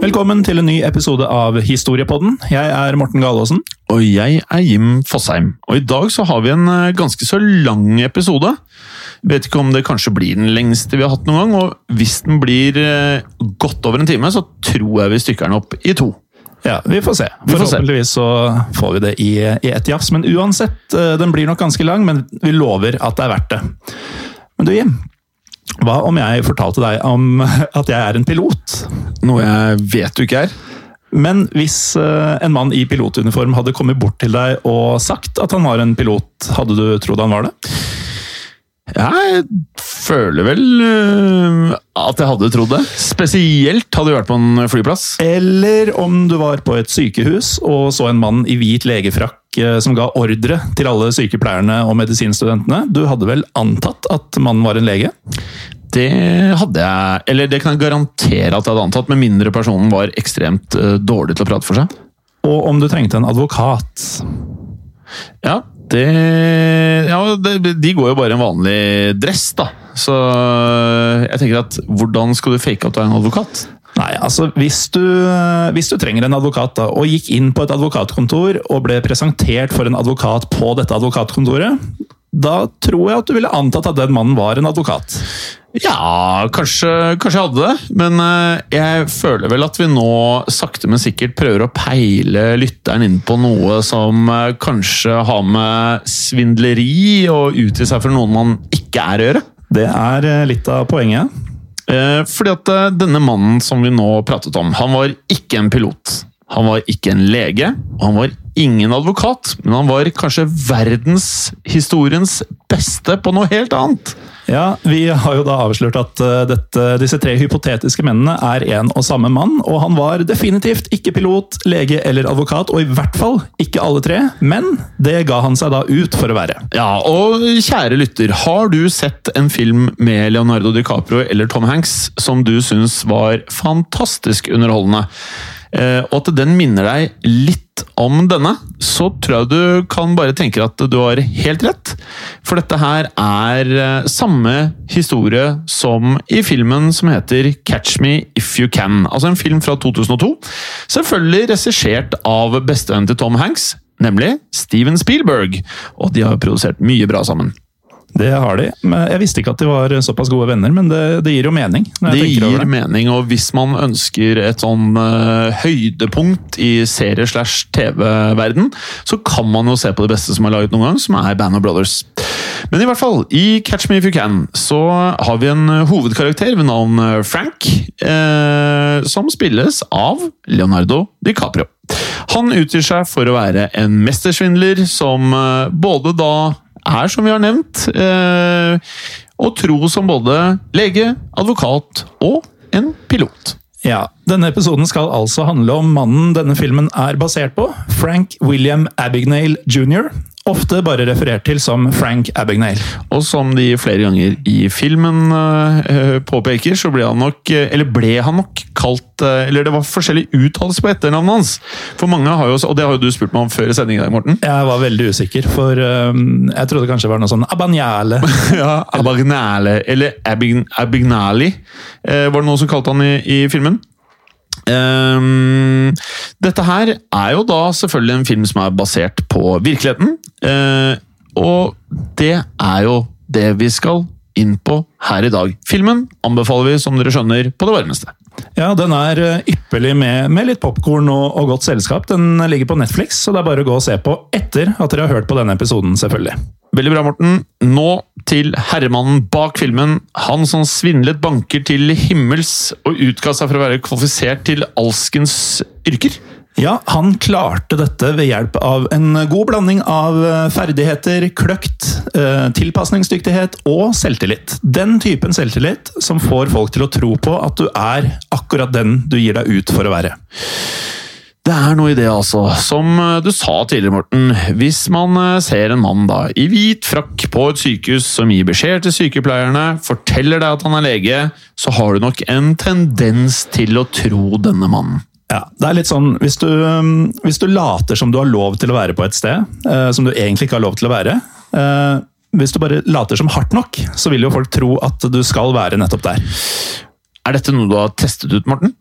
Velkommen til en ny episode av Historiepodden. Jeg er Morten Galaasen. Og jeg er Jim Fosheim. Og i dag så har vi en eh, ganske så lang episode. Vet ikke om det kanskje blir den lengste vi har hatt noen gang, og hvis den blir eh, godt over en time, så tror jeg vi stykker den opp i to. Ja, vi får se. Forhåpentligvis så får vi det i, i ett jafs. Men uansett, eh, den blir nok ganske lang, men vi lover at det er verdt det. Men du, Jim. Hva om jeg fortalte deg om at jeg er en pilot? Noe jeg vet du ikke er. Men hvis eh, en mann i pilotuniform hadde kommet bort til deg og sagt at han var en pilot, hadde du trodd han var det? Jeg føler vel øh, at jeg hadde trodd det. Spesielt hadde vi vært på en flyplass. Eller om du var på et sykehus og så en mann i hvit legefrakk eh, som ga ordre til alle sykepleierne og medisinstudentene. Du hadde vel antatt at mannen var en lege? Det hadde jeg Eller det kan jeg garantere at jeg hadde antatt, med mindre personen var ekstremt øh, dårlig til å prate for seg. Og om du trengte en advokat? Ja, det Ja, de går jo bare i en vanlig dress, da. Så jeg tenker at hvordan skal du fake at du er en advokat? Nei, altså hvis du, hvis du trenger en advokat da, og gikk inn på et advokatkontor og ble presentert for en advokat på dette advokatkontoret, da tror jeg at du ville antatt at den mannen var en advokat. Ja, kanskje, kanskje jeg hadde det, men øh, jeg føler vel at vi nå sakte, men sikkert prøver å peile lytteren inn på noe som øh, kanskje har med svindleri og utgi seg for noen man ikke er å gjøre. Det er eh, litt av poenget. Eh, fordi at eh, denne mannen som vi nå pratet om, han var ikke en pilot. Han var ikke en lege, og han var ingen advokat, men han var kanskje verdenshistoriens beste på noe helt annet. Ja, Vi har jo da avslørt at eh, dette, disse tre hypotetiske mennene er en og samme mann, og han var definitivt ikke pilot, lege eller advokat, og i hvert fall ikke alle tre, men det ga han seg da ut for å være. Ja, og kjære lytter, har du sett en film med Leonardo DiCaprio eller Tom Hanks som du syns var fantastisk underholdende? Eh, og at den minner deg litt om denne, så tror jeg du kan bare tenke at du har helt rett. For dette her er eh, samme historie som i filmen som heter Catch Me If You Can. Altså en film fra 2002. Selvfølgelig regissert av bestevennen til Tom Hanks, nemlig Steven Spielberg. Og de har produsert mye bra sammen. Det har de. Men jeg visste ikke at de var såpass gode venner, men det, det gir jo mening. Det gir det. mening, og hvis man ønsker et sånn uh, høydepunkt i serie- slash TV-verden, så kan man jo se på det beste som er laget noen gang, som er Band of Brothers. Men i hvert fall, i Catch Me If You Can så har vi en hovedkarakter ved navn eh, Frank, uh, som spilles av Leonardo DiCaprio. Han utgir seg for å være en mestersvindler som uh, både da er, som vi har nevnt, å og tro som både lege, advokat og en pilot. Ja, Denne episoden skal altså handle om mannen denne filmen er basert på, Frank William Abagnale jr. ofte bare referert til som Frank Abagnale. Og som de flere ganger i filmen eh, påpeker, så ble han nok eh, Eller ble han nok kalt eh, Eller det var forskjellige uttalelser på etternavnet hans. For mange har jo, Og det har jo du spurt meg om før i sending i dag, Morten. Jeg var veldig usikker, for jeg trodde kanskje det var noe sånn Abagnale. ja, Abagnale, eller Abign Abignali, var det noen som kalte han i, i filmen. Um, dette her er jo da selvfølgelig en film som er basert på virkeligheten. Eh, og det er jo det vi skal inn på her i dag. Filmen anbefaler vi, som dere skjønner, på det varmeste. Ja, den er eh, ypperlig med, med litt popkorn og, og godt selskap. Den ligger på Netflix, så det er bare å gå og se på etter at dere har hørt på denne episoden, selvfølgelig. Veldig bra, Morten. Nå til herremannen bak filmen. Han som svindlet banker til himmels og utga seg for å være kvalifisert til alskens yrker. Ja, han klarte dette ved hjelp av en god blanding av eh, ferdigheter, kløkt, eh, tilpasningsdyktighet og selvtillit. Den typen selvtillit som får folk til å tro på at du er akkurat den du gir deg ut for å være. Det er noe i det, altså. Som eh, du sa tidligere, Morten. Hvis man ser en mann da, i hvit frakk på et sykehus som gir beskjed til sykepleierne, forteller deg at han er lege, så har du nok en tendens til å tro denne mannen. Ja, det er litt sånn, hvis du, um, hvis du later som du har lov til å være på et sted, eh, som du egentlig ikke har lov til å være eh, Hvis du bare later som hardt nok, så vil jo folk tro at du skal være nettopp der. Er dette noe du har testet ut, Morten?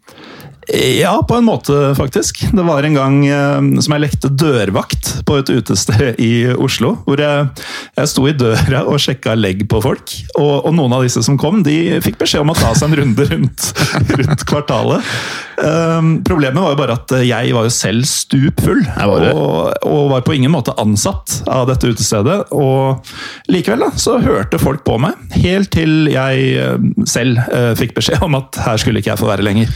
Ja, på en måte, faktisk. Det var en gang eh, som jeg lekte dørvakt på et utested i Oslo. Hvor jeg, jeg sto i døra og sjekka legg på folk. Og, og, noen av disse som kom, de fikk beskjed om å ta seg en runde rundt, rundt kvartalet. Um, problemet var jo bare at jeg var jo selv stupfull, og, og, var på ingen måte ansatt av dette utestedet. Og likevel da, så hørte folk på meg, helt til jeg eh, selv uh, fikk beskjed om at her skulle ikke jeg få være lenger.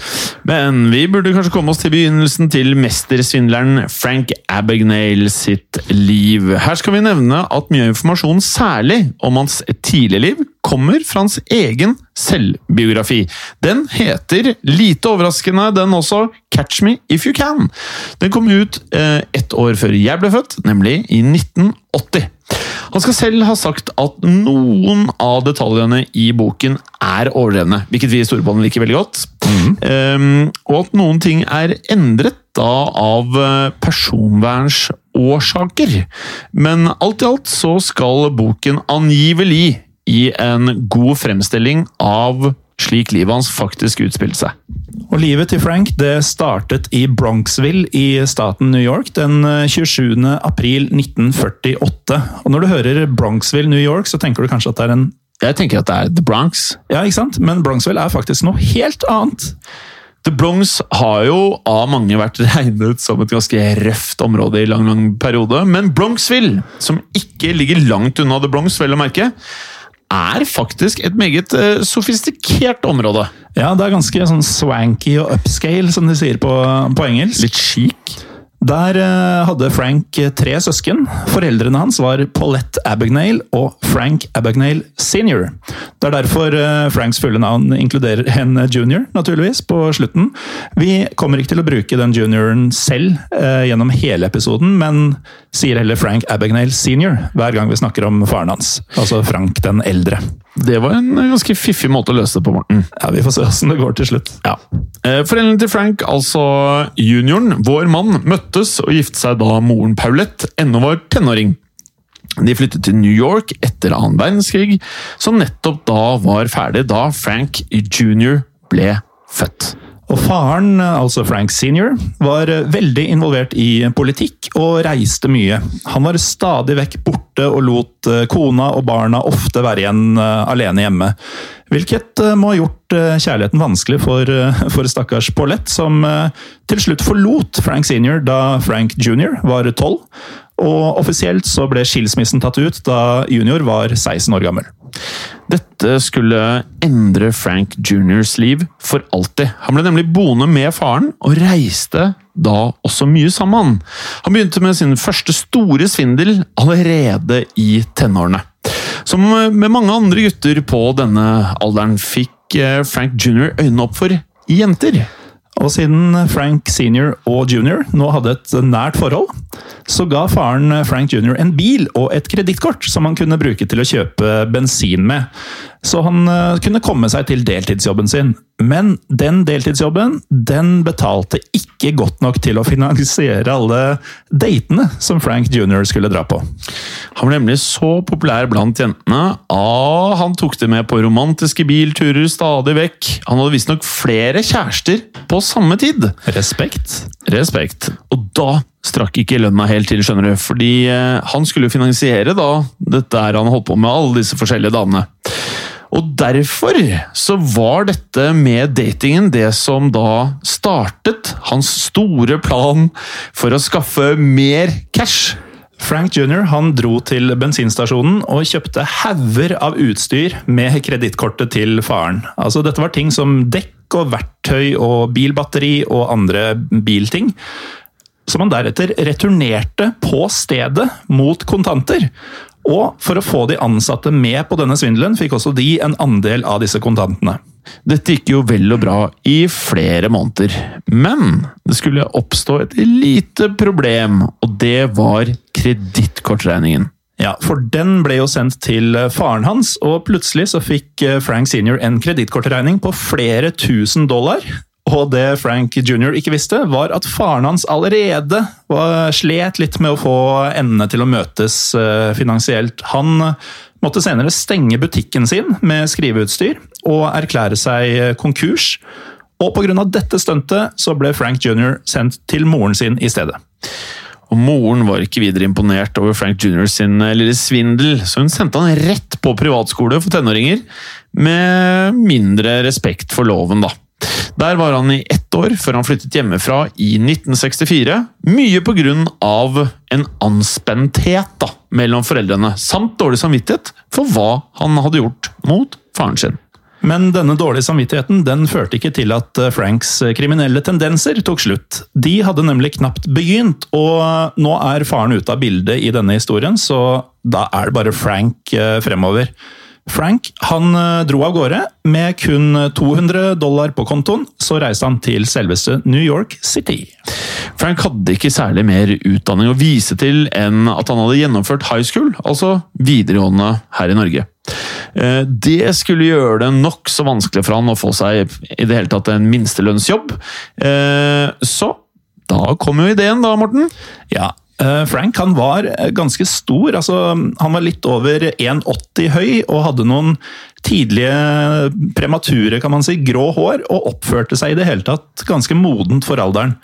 Men vi burde kanskje komme oss til begynnelsen til mestersvindleren Frank Abagnale sitt liv. Her skal vi nevne at mye informasjon, særlig om hans tidlige liv, kommer fra hans egen selvbiografi. Den heter, lite overraskende den også, Catch Me If You Can. Den kom ut eh, ett år før jeg ble født, nemlig i 1980. Han skal selv ha sagt at noen av detaljene i boken er overdrevne, hvilket vi i Storebåndet liker veldig godt. Mm. Um, og at noen ting er endret da av eh, personvernsårsaker. Men alt i alt så skal boken angivelig gi en god fremstilling av slik livet hans faktisk utspilte seg. Og Livet til Frank det startet i Bronxville i staten New York den 27. Eh, april 1948. Og Når du hører Bronxville, New York, så tenker du kanskje at det er en Jeg tenker at det er The Bronx. Ja, ikke sant? Men Bronxville er faktisk noe helt annet. The Bronx har jo av mange vært regnet som et ganske røft område i lang lang periode, men Bronxville, som ikke ligger langt unna The Bronx, vel å merke, er faktisk et meget uh, sofistikert område. Ja, det er ganske sånn swanky og upscale, som de sier på, på engelsk. Litt chic. Der uh, hadde Frank eh, tre søsken. Foreldrene hans var Paulette Abagnale og Frank Abagnale senior. Det er derfor uh, Franks fulle navn inkluderer en junior, naturligvis, på slutten. Vi kommer ikke til å bruke den junioren selv gjennom hele episoden, men sier heller Frank Abagnale senior hver gang vi snakker om faren hans. Altså Frank den eldre. Det var en ganske fiffig måte å løse det på, Morten. Ja, Vi får se åssen det går til slutt. Ja. Eh, foreldrene til Frank, altså junioren, vår mann, møttes og gifte seg da moren Paulette ennå var tenåring. De flyttet til New York etter annen verdenskrig, som nettopp da var ferdig da Frank jr. ble født. Og faren, altså Frank senior, var veldig involvert i politikk og reiste mye. Han var stadig vekk borte og lot eh, kona og barna ofte være igjen eh, alene hjemme. Hvilket eh, må ha gjort kjærligheten vanskelig for, for stakkars Paulette, som til slutt forlot Frank senior da Frank junior var tolv. Og offisielt så ble skilsmissen tatt ut da junior var 16 år gammel. Dette skulle endre Frank juniors liv for alltid. Han ble nemlig boende med faren, og reiste da også mye sammen. Han begynte med sin første store svindel allerede i tenårene. Som med mange andre gutter på denne alderen fikk eh, Frank jr. øynene opp for jenter. Og siden Frank senior og junior nå hadde et nært forhold, så ga faren Frank junior en bil og et kredittkort som han kunne bruke til å kjøpe bensin med. Så han eh, kunne komme seg til deltidsjobben sin. Men den deltidsjobben den betalte ikke godt nok til å finansiere alle datene som Frank jr. skulle dra på. Han ble nemlig så populær blant jentene Ah, han tok det med på romantiske bilturer stadig vekk. Han hadde visstnok flere kjærester på samme tid. Respekt. Respekt. Og da strakk ikke lønna helt til, skjønner du. Fordi eh, han skulle finansiere da dette her han holdt på med, alle disse forskjellige damene. Og derfor så var dette med datingen det som da startet hans store plan for å skaffe mer cash. Frank jr. han dro til bensinstasjonen og kjøpte hauger av utstyr med kredittkortet til faren. Altså, dette var ting som dekk og verktøy og bilbatteri og andre bilting. Som han deretter returnerte på stedet mot kontanter. Og for å få de ansatte med på denne svindelen, fikk også de en andel av disse kontantene. Dette gikk jo vel og bra i flere måneder, men det skulle oppstå et lite problem, og det var kredittkortregningen. Ja, for den ble jo sendt til faren hans, og plutselig så fikk Frank senior en kredittkortregning på flere tusen dollar. Og det Frank jr. ikke visste, var at faren hans allerede slet litt med å få endene til å møtes uh, finansielt. Han måtte senere stenge butikken sin med skriveutstyr og erklære seg konkurs. Og pga. dette stuntet så ble Frank jr. sendt til moren sin i stedet. Og Moren var ikke videre imponert over Frank jr. sin eh, lille svindel, så hun sendte han rett på privatskole for tenåringer, med mindre respekt for loven, da. Der var han i ett år før han flyttet hjemmefra i 1964. Mye pga. en anspenthet da, mellom foreldrene, samt dårlig samvittighet for hva han hadde gjort mot faren sin. Men denne dårlige samvittigheten den førte ikke til at eh, Franks kriminelle tendenser tok slutt. De hadde nemlig knapt begynt, og nå er faren ute av bildet i denne historien, så da er det bare Frank eh, fremover. Frank han eh, dro av gårde. Med kun 200 dollar på kontoen så reiste han til selveste New York City. Frank hadde ikke særlig mer utdanning å vise til enn at han hadde gjennomført high school, altså videregående her i Norge. Eh, det skulle gjøre det nokså vanskelig for han å få seg i det hele tatt en minstelønnsjobb. Eh, så da kom jo ideen, da, Morten. Ja, Eh, Frank han var eh, ganske stor. altså Han var litt over 1,80 høy og hadde noen tidlige premature kan man si, grå hår, og oppførte seg i det hele tatt ganske modent for alderen.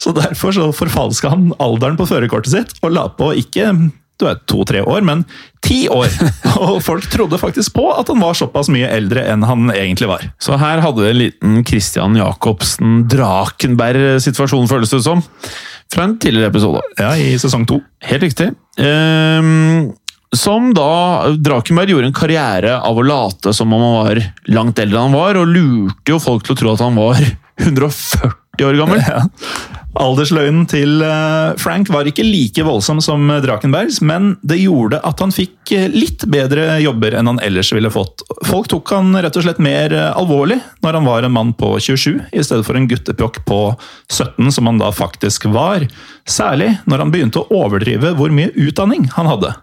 Så Derfor så forfalska han alderen på førerkortet sitt og la på ikke du er to-tre år, men ti år! Og folk trodde faktisk på at han var såpass mye eldre enn han egentlig var. Så her hadde en liten Christian Jacobsen Drakenberg-situasjon, føles det som fra en tidligere episode. Ja, i sesong to. Helt riktig. Um, som da Drakenberg gjorde en karriere av å late som om han var langt eldre enn han var, og lurte jo folk til å tro at han var 140 år gammel. Ja. Aldersløgnen til eh, Frank var ikke like voldsom som Drakenbergs, men det gjorde at han fikk eh, litt bedre jobber enn han ellers ville fått. Folk tok han rett og slett mer eh, alvorlig når han var en mann på 27, i stedet for en guttepjokk på 17, som han da faktisk var. Særlig når han begynte å overdrive hvor mye utdanning han hadde.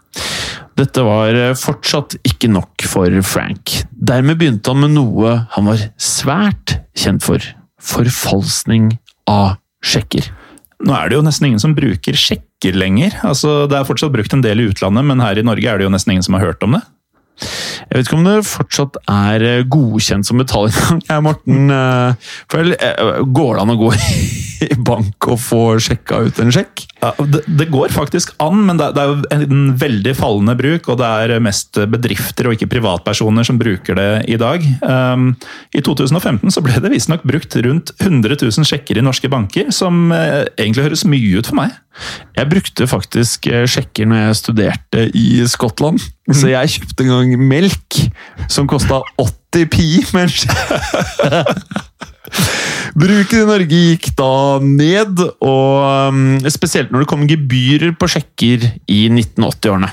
Dette var fortsatt ikke nok for Frank. Dermed begynte han med noe han var svært kjent for. Forfalskning av sjekker. Nå er det jo nesten ingen som bruker sjekker lenger. Altså, det er fortsatt brukt en del i utlandet, men her i Norge er det jo nesten ingen som har hørt om det. Jeg vet ikke om det fortsatt er eh, godkjent som betaling. Ja, Morten, eh, eh, går det an å gå i bank og få sjekka ut en sjekk? Det, det, går faktisk an, men det, det er jo en veldig fallende bruk. Og det er mest bedrifter og ikke privatpersoner som bruker det i dag. Um, I 2015 så ble det visstnok brukt rundt 100 000 sjekker i norske banker, som uh, egentlig høres mye ut for meg. Jeg brukte faktisk sjekker når jeg studerte i Skottland. Så jeg kjøpte en gang melk som kosta 80 pi. Men Bruken i Norge gikk da ned, og um, spesielt når det kom gebyrer på sjekker i 1980-årene.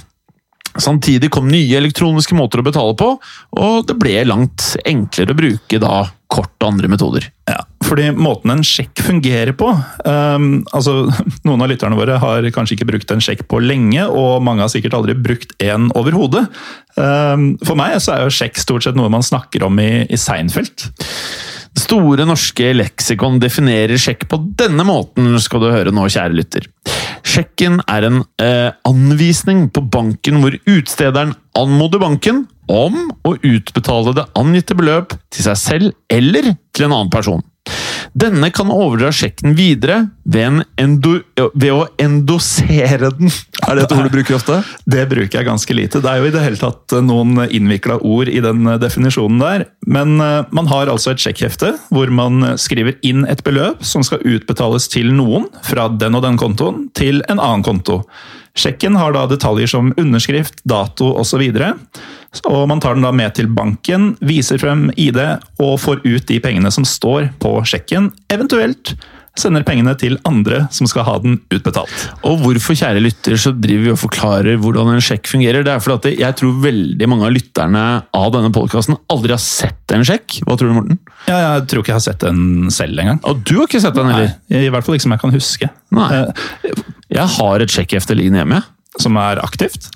Samtidig kom nye elektroniske måter å betale på, og det ble langt enklere å bruke da kort og andre metoder. Ja, fordi måten en sjekk fungerer på um, altså Noen av lytterne våre har kanskje ikke brukt en sjekk på lenge, og mange har sikkert aldri brukt en overhodet. Um, for meg så er jo sjekk stort sett noe man snakker om i, i Seinfeld. Store norske leksikon definerer sjekk på denne måten, skal du høre nå, kjære lytter. Sjekken er en eh, anvisning på banken hvor utstederen anmoder banken om å utbetale det angitte beløp til seg selv eller til en annen person. Denne kan overdra sjekken videre ved, endo, ved, å endosere den. Er det et ord du bruker ofte? Det bruker jeg ganske lite. Det er jo i det hele tatt noen innvikla ord i den definisjonen der. Men eh, man har altså et sjekkhefte hvor man skriver inn et beløp som skal utbetales til noen fra den og den kontoen til en annen konto. Sjekken har da detaljer som underskrift, dato osv. Og man tar den da med til banken, viser frem ID og får ut de pengene som står på sjekken. Eventuelt sender pengene til andre som skal ha den utbetalt. Og hvorfor, kjære lytter, så driver vi og forklarer hvordan en sjekk fungerer? Det er fordi at jeg tror veldig mange av lytterne av denne podkasten aldri har sett en sjekk. Hva tror du, Morten? Ja, jeg tror ikke jeg har sett den selv engang. Og du har ikke sett den heller? Nei, I hvert fall ikke som jeg kan huske. Nei. Jeg har et sjekkhefte liggende hjemme. Som er aktivt?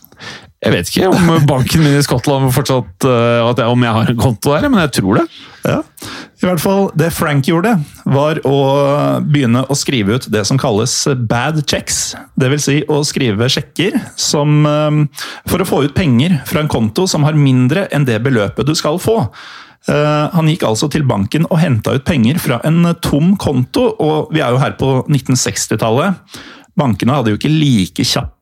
Jeg vet ikke om banken min i Skottland fortsatt uh, jeg, om jeg har en konto der, men jeg tror det. Ja. I hvert fall, Det Frank gjorde, var å begynne å skrive ut det som kalles bad checks. Dvs. Si å skrive sjekker som, um, for å få ut penger fra en konto som har mindre enn det beløpet du skal få. Uh, han gikk altså til banken og henta ut penger fra en tom konto, og vi er jo her på 1960-tallet. Bankene hadde jo ikke like kjapp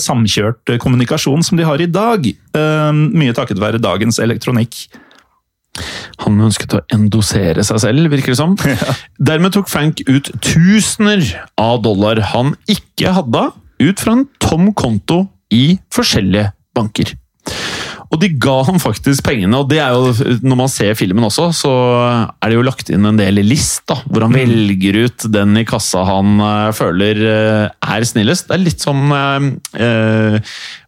samkjørt kommunikasjon som de har i dag. Mye takket være dagens elektronikk. Han ønsket å endosere seg selv, virker det som. Ja. Dermed tok Frank ut tusener av dollar han ikke hadde, ut fra en tom konto i forskjellige banker. Og de ga ham faktisk pengene, og det er jo, når man ser filmen også, så er det jo lagt inn en del list, da, hvor han mm. velger ut den i kassa han uh, føler uh, er snillest. Det er litt som uh,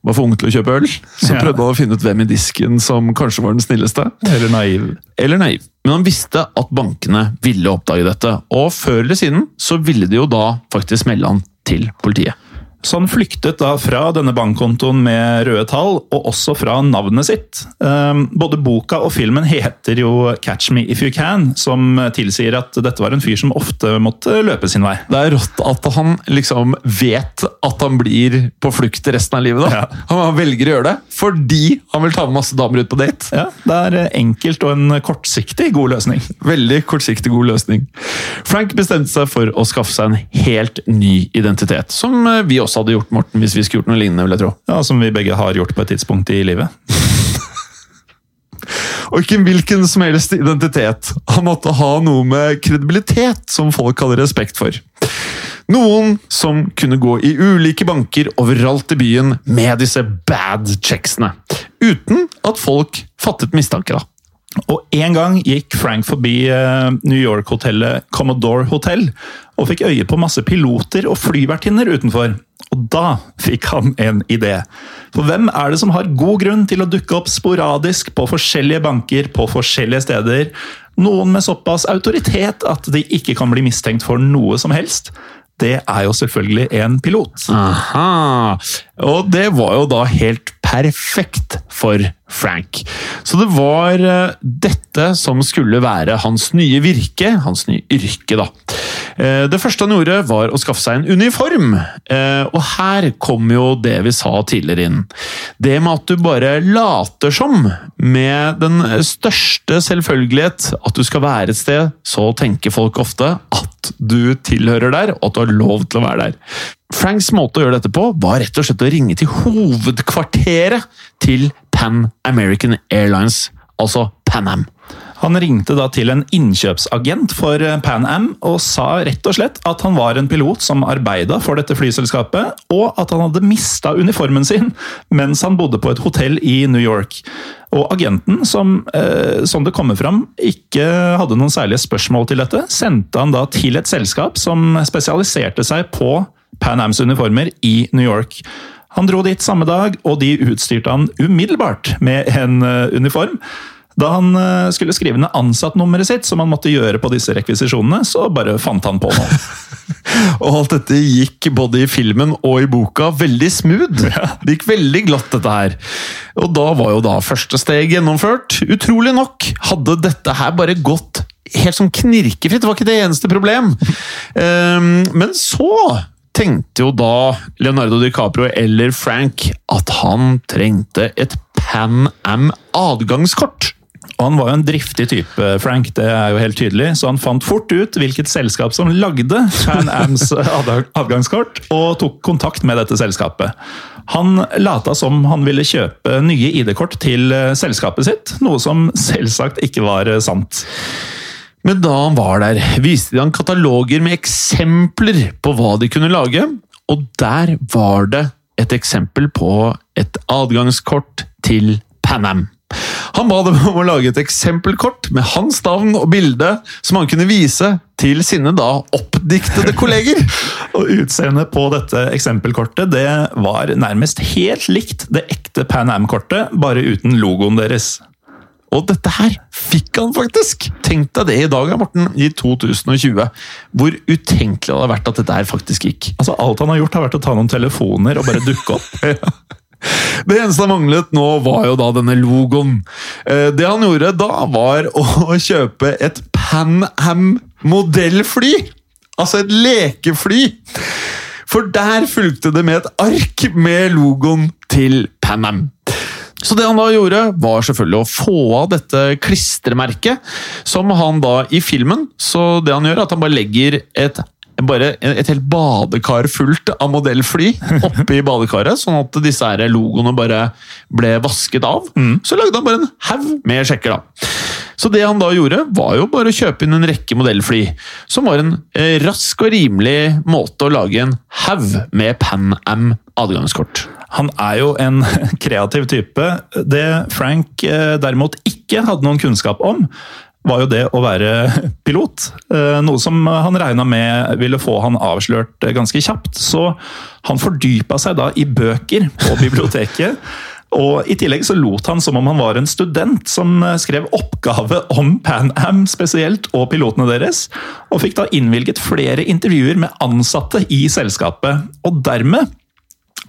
var for ung til å kjøpe øl, så prøvde han å finne ut hvem i disken som kanskje var den snilleste. Eller naiv. Eller naiv. Men han visste at bankene ville oppdage dette, og før eller siden så ville de jo da faktisk melde han til politiet. Så han flyktet da fra denne bankkontoen med røde tall, og også fra navnet sitt. Ehm, både boka og filmen heter jo 'Catch Me If You Can', som tilsier at dette var en fyr som ofte måtte løpe sin vei. Det er rått at han liksom vet at han blir på flukt resten av livet. Ja. Han velger å gjøre det fordi han vil ta med masse damer ut på date. Ja, Det er enkelt og en kortsiktig god løsning. Veldig kortsiktig god løsning. Frank bestemte seg for å skaffe seg en helt ny identitet, som vi også hadde gjort, Morten, hvis vi skulle gjort noe lignende, vil jeg tro. Ja, Som vi begge har gjort på et tidspunkt i livet. Og ikke hvilken som helst identitet. Han måtte ha noe med kredibilitet som folk hadde respekt for. Noen som kunne gå i ulike banker overalt i byen med disse bad checksene. Uten at folk fattet mistanke, da. Og en gang gikk Frank forbi eh, New York-hotellet Commodore Hotel og fikk øye på masse piloter og flyvertinner utenfor. Og da fikk han en idé. For hvem er det som har god grunn til å dukke opp sporadisk på forskjellige banker på forskjellige steder? Noen med såpass autoritet at de ikke kan bli mistenkt for noe som helst. Det er jo selvfølgelig en pilot. Aha! Og det var jo da helt perfekt for Frank. Så det var eh, dette som skulle være hans nye virke, hans nye yrke, da. Eh, det første han gjorde, var å skaffe seg en uniform. Eh, og her kom jo det vi sa tidligere inn. Det med at du bare later som, med den største selvfølgelighet, at du skal være et sted, så tenker folk ofte at du tilhører der, og at du har lov til å være der. Franks måte å gjøre dette på var rett og slett å ringe til hovedkvarteret til Pan American Airlines, altså Pan Am. Han ringte da til en innkjøpsagent for eh, Pan Am og sa rett og slett at han var en pilot som arbeida for dette flyselskapet, og at han hadde mista uniformen sin mens han bodde på et hotell i New York. Og agenten, som, eh, som det kommer fram, ikke hadde noen særlige spørsmål til dette, sendte han da til et selskap som spesialiserte seg på Pan Ams uniformer i New York. Han dro dit samme dag, og de utstyrte han umiddelbart med en eh, uniform. Da han eh, skulle skrive ned ansattnummeret sitt, som han måtte gjøre på disse rekvisisjonene, så bare fant han på noe. Og alt dette gikk både i filmen og i boka veldig smooth. Det gikk veldig glatt, dette her. Og da var jo da første steg gjennomført. Utrolig nok hadde dette her bare gått helt sånn knirkefritt. Det var ikke det eneste problem. Um, men så tenkte jo da Leonardo DiCaprio eller Frank at han trengte et Pan Am adgangskort. Og han var jo en driftig type, Frank, det er jo helt tydelig, så han fant fort ut hvilket selskap som lagde Pan Ams adgangskort, og tok kontakt med dette selskapet. Han lata som han ville kjøpe nye ID-kort til eh, selskapet sitt, noe som selvsagt ikke var eh, sant. Men da han var der, viste de han kataloger med eksempler på hva de kunne lage, og der var det et eksempel på et adgangskort til Pan Am. Han ba dem om å lage et eksempelkort med hans navn og bilde, som han kunne vise til sine da oppdiktede kolleger. og Utseendet på dette eksempelkortet det var nærmest helt likt det ekte Pan Am-kortet, bare uten logoen deres. Og dette her fikk han faktisk! Tenk deg det i dag, Morten, i 2020. Hvor utenkelig det hadde vært at dette her faktisk gikk. Altså, Alt han har gjort, har vært å ta noen telefoner og bare dukke opp. Det eneste han manglet nå, var jo da denne logoen. Eh, det han gjorde da, var å kjøpe et Pan Am-modellfly! Altså et lekefly! For der fulgte det med et ark med logoen til Pan Am. Så det han da gjorde, var selvfølgelig å få av dette klistremerket, som han da i filmen Så det han gjør, er at han bare legger et bare et helt badekar fullt av modellfly oppi badekaret, sånn at disse her logoene bare ble vasket av. Mm. Så lagde han bare en haug med sjekker, da. Så det han da gjorde, var jo bare å kjøpe inn en rekke modellfly, som var en eh, rask og rimelig måte å lage en haug med Pan Am adgangskort. Han er jo en kreativ type. Det Frank eh, derimot ikke hadde noen kunnskap om, var jo det å være pilot. Eh, noe som han regna med ville få han avslørt ganske kjapt. Så han fordypa seg da i bøker på biblioteket. Og I tillegg så lot han som om han var en student som skrev oppgave om Pan Am spesielt, og pilotene deres. Og fikk da innvilget flere intervjuer med ansatte i selskapet. Og dermed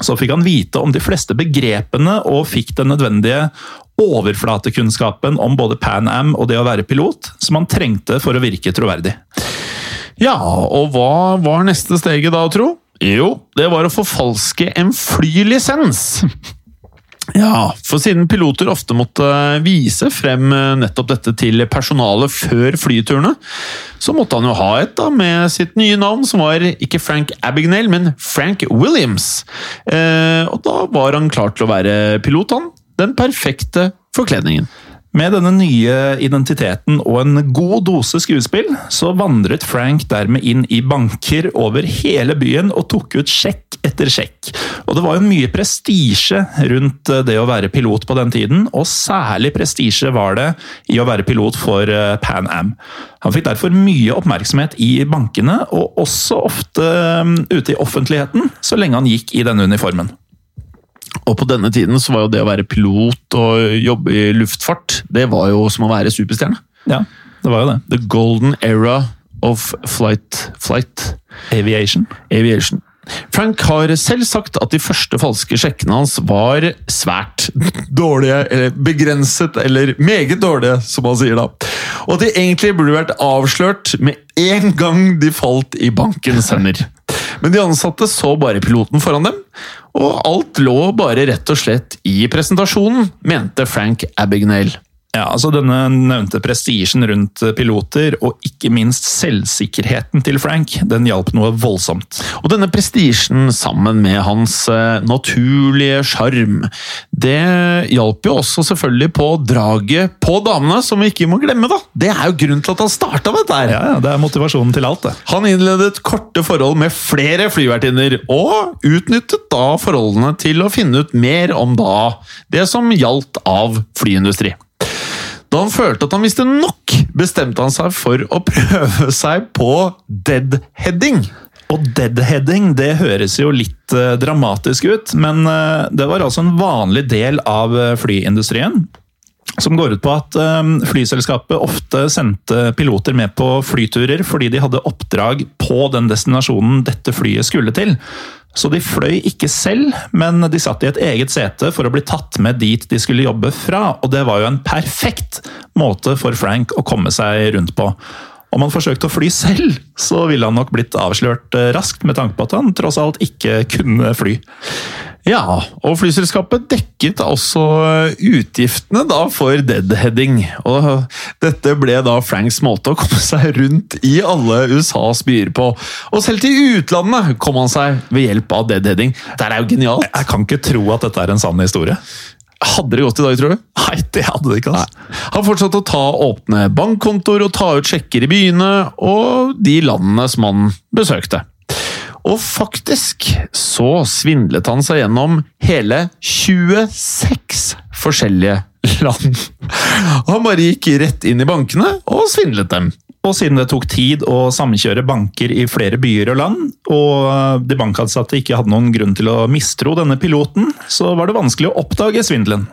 så fikk han vite om de fleste begrepene og fikk den nødvendige overflatekunnskapen om både Pan Am og det å være pilot, som han trengte for å virke troverdig. Ja, og hva var neste steget da, tro? Jo, det var å forfalske en flylisens. Ja, for siden piloter ofte måtte vise frem nettopp dette til personalet før flyturene, så måtte han jo ha et da med sitt nye navn, som var ikke Frank Abignale, men Frank Williams. Eh, og da var han klar til å være pilot, han. Den perfekte forkledningen. Med denne nye identiteten og en god dose skuespill, så vandret Frank dermed inn i banker over hele byen og tok ut sjekk etter sjekk. Og det var jo mye prestisje rundt eh, det å være pilot på den tiden, og særlig prestisje var det i å være pilot for eh, Pan Am. Han fikk derfor mye oppmerksomhet i bankene, og også ofte mm, ute i offentligheten, så lenge han gikk i denne uniformen. Og på denne tiden så var jo det å være pilot og jobbe i luftfart, det var jo som å være superstjerne. Ja, det var jo det. The golden era of flight, flight. Aviation. Aviation. Frank har selv sagt at de første falske sjekkene hans var svært dårlige, eller begrenset, eller meget dårlige, som han sier da. Og at de egentlig burde vært avslørt med en gang de falt i bankens hender. Men de ansatte så bare piloten foran dem, og alt lå bare rett og slett i presentasjonen, mente Frank Abignale. Ja, altså Denne nevnte prestisjen rundt piloter, og ikke minst selvsikkerheten til Frank, den hjalp noe voldsomt. Og denne prestisjen, sammen med hans uh, naturlige sjarm, det hjalp jo også selvfølgelig på draget på damene, som vi ikke må glemme, da! Det er jo grunnen til at han starta med dette! Ja, ja, Det er motivasjonen til alt, det. Han innledet korte forhold med flere flyvertinner, og utnyttet da forholdene til å finne ut mer om da det som gjaldt av flyindustri. Da han følte at han visste nok, bestemte han seg for å prøve seg på deadheading. Og deadheading det høres jo litt uh, dramatisk ut, men uh, det var altså en vanlig del av uh, flyindustrien. som går ut på at flyselskapet ofte sendte piloter med på flyturer fordi de hadde oppdrag på den destinasjonen dette flyet skulle til. Så de fløy ikke selv, men de satt i et eget sete for å bli tatt med dit de skulle jobbe fra, og det var jo en perfekt måte for Frank å komme seg rundt på. Om han forsøkte å fly selv, så ville han nok blitt avslørt eh, raskt, med tanke på at han tross alt ikke kunne fly. Ja, og flyselskapet dekket altså utgiftene da for deadheading. Og dette ble da Franks måte å komme seg rundt i alle USAs byer på. Og selv til utlandet kom han seg ved hjelp av deadheading. Det er jo genialt! Jeg kan ikke tro at dette er en sann historie. Hadde det gått i dag, tror du? Nei, det hadde det ikke. Altså. Han fortsatte å ta åpne bankkontoer og ta ut sjekker i byene og de landene som han besøkte. Og faktisk så svindlet han seg gjennom hele 26 forskjellige land. Han bare gikk rett inn i bankene og svindlet dem. Og siden det tok tid å samkjøre banker i flere byer og land, og de bankansatte ikke hadde noen grunn til å mistro denne piloten, så var det vanskelig å oppdage svindelen.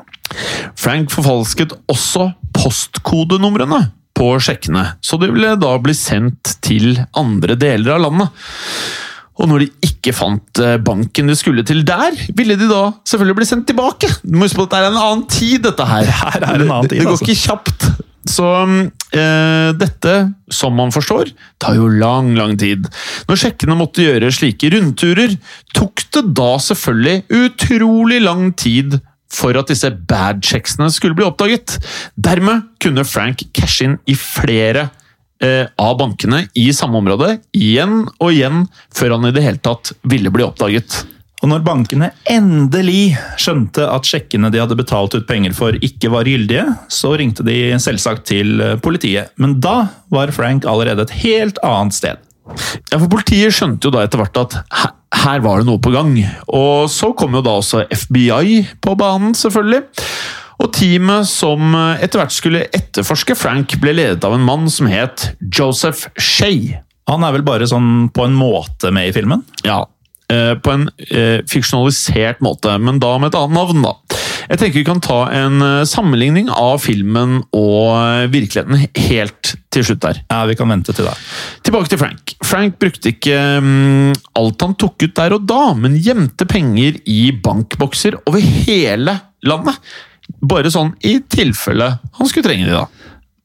Frank forfalsket også postkodenumrene på sjekkene, så det ville da bli sendt til andre deler av landet. Og når de ikke fant eh, banken de skulle til der, ville de da selvfølgelig bli sendt tilbake. Du må huske på at det er en annen tid, dette her. Her er en annen tid, det, det går altså. ikke kjapt. Så eh, dette, som man forstår, tar jo lang, lang tid. Når sjekkene måtte gjøre slike rundturer, tok det da selvfølgelig utrolig lang tid for at disse bad-checksene skulle bli oppdaget. Dermed kunne Frank cashe inn i flere av bankene i samme område, igjen og igjen, før han i det hele tatt ville bli oppdaget. Og når bankene endelig skjønte at sjekkene de hadde betalt ut penger for ikke var gyldige, så ringte de selvsagt til eh, politiet. Men da var Frank allerede et helt annet sted. Ja, for Politiet skjønte jo da etter hvert at her var det noe på gang. Og så kom jo da også FBI på banen, selvfølgelig. Og teamet som etter hvert skulle etterforske Frank, ble ledet av en mann som het Joseph Shea. Han er vel bare sånn på en måte med i filmen? Ja, eh, på en eh, fiksjonalisert måte, men da med et annet navn, da. Jeg tenker vi kan ta en eh, sammenligning av filmen og eh, virkeligheten helt til slutt der. Ja, vi kan vente til da. Tilbake til Frank. Frank brukte ikke mm, alt han tok ut der og da, men gjemte penger i bankbokser over hele landet. Bare sånn i tilfelle han skulle trenge de, da.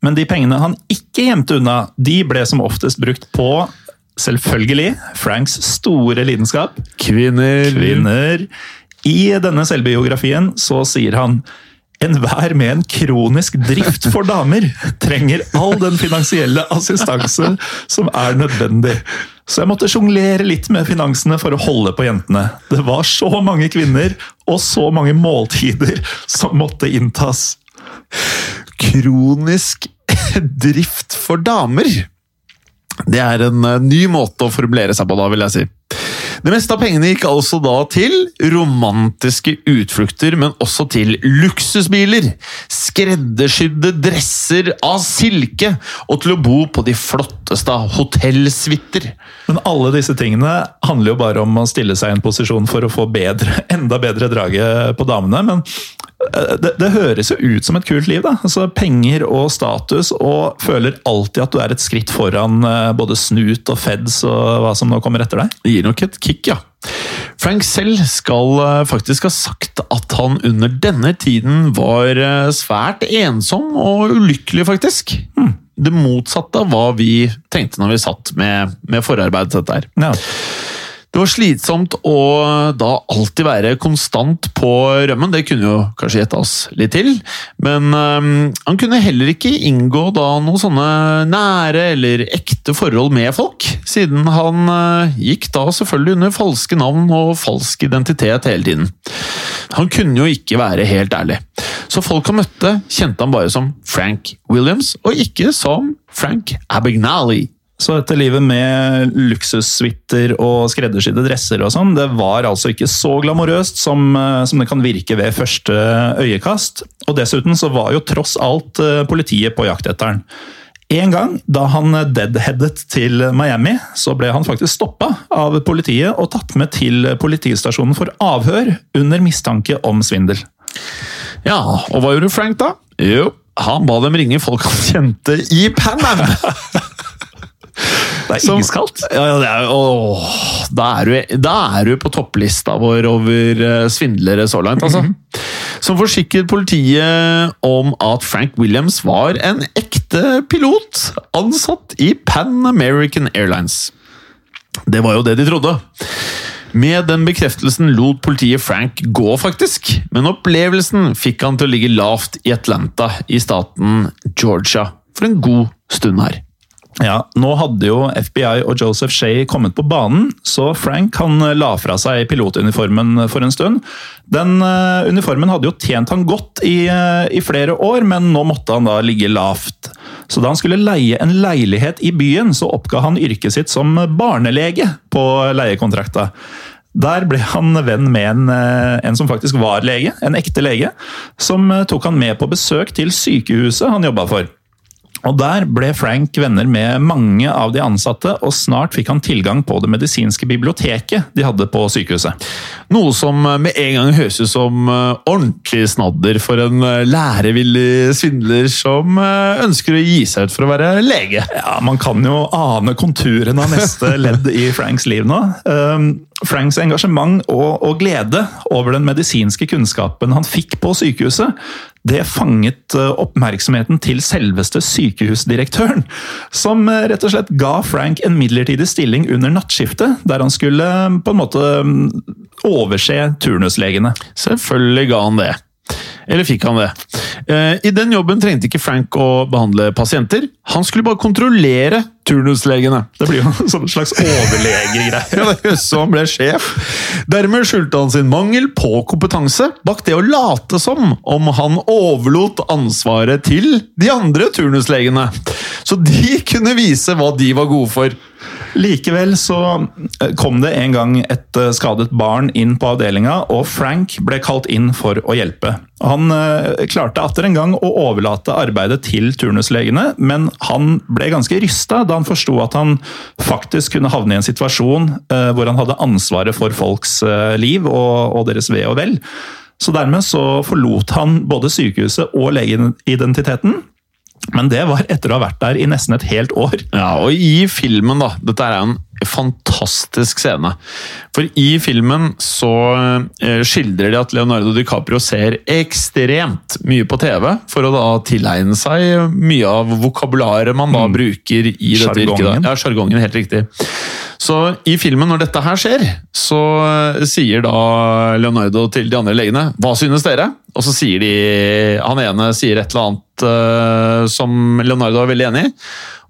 Men de pengene han ikke gjemte unna, de ble som oftest brukt på Selvfølgelig Franks store lidenskap. Kvinner. Kvinner. I denne selvbiografien så sier han Enhver med en kronisk drift for damer trenger all den finansielle assistanse som er nødvendig. Så jeg måtte sjonglere litt med finansene for å holde på jentene. Det var så mange kvinner og så mange måltider som måtte inntas. Kronisk drift for damer. Det er en eh, ny måte å formulere seg på, da, vil jeg si. Det meste av pengene gikk altså da til romantiske utflukter, men også til luksusbiler, skreddersydde dresser av silke og til å bo på de flotteste hotellsuiter. Men alle disse tingene handler jo bare om å stille seg i en posisjon for å få bedre, enda bedre drage på damene. men det, det, høres jo ut som et kult liv. da. Altså Penger og status, og føler alltid at du er et skritt foran eh, både snut og feds og hva som nå kommer etter deg. Det gir nok et kick, ja. Frank selv skal eh, faktisk ha sagt at han under denne tiden var svært ensom og ulykkelig, faktisk. Hmm. Det motsatte av hva vi tenkte når vi satt med, med forarbeidet til dette her. Ja. Det var slitsomt å da alltid være konstant på rømmen. Det kunne jo kanskje gjette oss litt til. Men øhm, han kunne heller ikke inngå da noen sånne nære eller ekte forhold med folk. Siden han øh, gikk da selvfølgelig under falske navn og falsk identitet hele tiden. Han kunne jo ikke være helt ærlig. Så folk han møtte, kjente han bare som Frank Williams, og ikke som Frank Abagnale. Så dette livet med luksussuiter og skreddersydde dresser og sånn, det var altså ikke så glamorøst som, eh, som, det kan virke ved første øyekast. Og dessuten så var jo tross alt eh, politiet på jakt etter han. En gang da han deadheadet til Miami, så ble han faktisk stoppa av politiet og tatt med til politistasjonen for avhør under mistanke om svindel. Ja, og hva gjorde Frank da? Jo, han ba dem ringe folk han kjente i Pan Am! Det er Som- iskaldt. Ja, er, åh, da, er du, da er du på topplista vår over eh, svindlere så langt, altså. Som forsikret politiet om at Frank Williams var en ekte pilot ansatt i Pan American Airlines. Det var jo det de trodde. Med den bekreftelsen lot politiet Frank gå, faktisk. Men opplevelsen fikk han til å ligge lavt i Atlanta i staten Georgia for en god stund her. Ja, Nå hadde jo FBI og Joseph Shea kommet på banen, så Frank han la fra seg pilotuniformen for en stund. Den uh, uniformen hadde jo tjent han godt i, uh, i flere år, men nå måtte han da ligge lavt. Så da han skulle leie en leilighet i byen, så oppga han yrket sitt som barnelege på leiekontrakta. Der ble han venn med en, eh, en som faktisk var lege, en ekte lege, som eh, tok han med på besøk til sykehuset han jobba for. Og Der ble Frank venner med mange av de ansatte, og snart fikk han tilgang på det medisinske biblioteket de hadde på sykehuset. Noe som med en gang høres ut som eh, ordentlig snadder for en eh, lærevillig svindler som eh, ønsker å gi seg ut for å være lege. Ja, Man kan jo ane konturene av neste ledd i Franks liv nå. Franks engasjement og, og glede over den medisinske kunnskapen han fikk på sykehuset, det fanget uh, oppmerksomheten til selveste sykehusdirektøren, som uh, rett og slett ga Frank en midlertidig stilling under nattskiftet, der han skulle um, på en måte um, overse turnuslegene. Selvfølgelig ga han det. Eller fikk han det. Eh, I den jobben trengte ikke Frank å behandle pasienter. Han skulle bare kontrollere turnuslegene. Det blir jo en slags overlegegreie. Som han ble sjef. Dermed skjulte han sin mangel på kompetanse bak det å late som om han overlot ansvaret til de andre turnuslegene. Så de kunne vise hva de var gode for. Likevel så eh, kom det en gang et eh, skadet barn inn på avdelinga, og Frank ble kalt inn for å hjelpe. Han eh, klarte atter en gang å overlate arbeidet til turnuslegene, men han ble ganske rysta da han forsto at han faktisk kunne havne i en situasjon hvor han hadde ansvaret for folks liv og deres ve og vel. Så dermed så forlot han både sykehuset og legeidentiteten. Men det var etter å ha vært der i nesten et helt år. Ja, og i filmen, da Dette er en fantastisk scene. For i filmen så eh, skildrer de at Leonardo DiCaprio ser ekstremt mye på TV for å da tilegne seg mye av vokabularet man da bruker i dette yrket. Ja, sjargongen. Helt riktig. Så i filmen, når dette her skjer, så eh, sier da Leonardo til de andre legene Hva synes dere? Og så sier de Han ene sier et eller annet uh, som Leonardo er veldig enig i.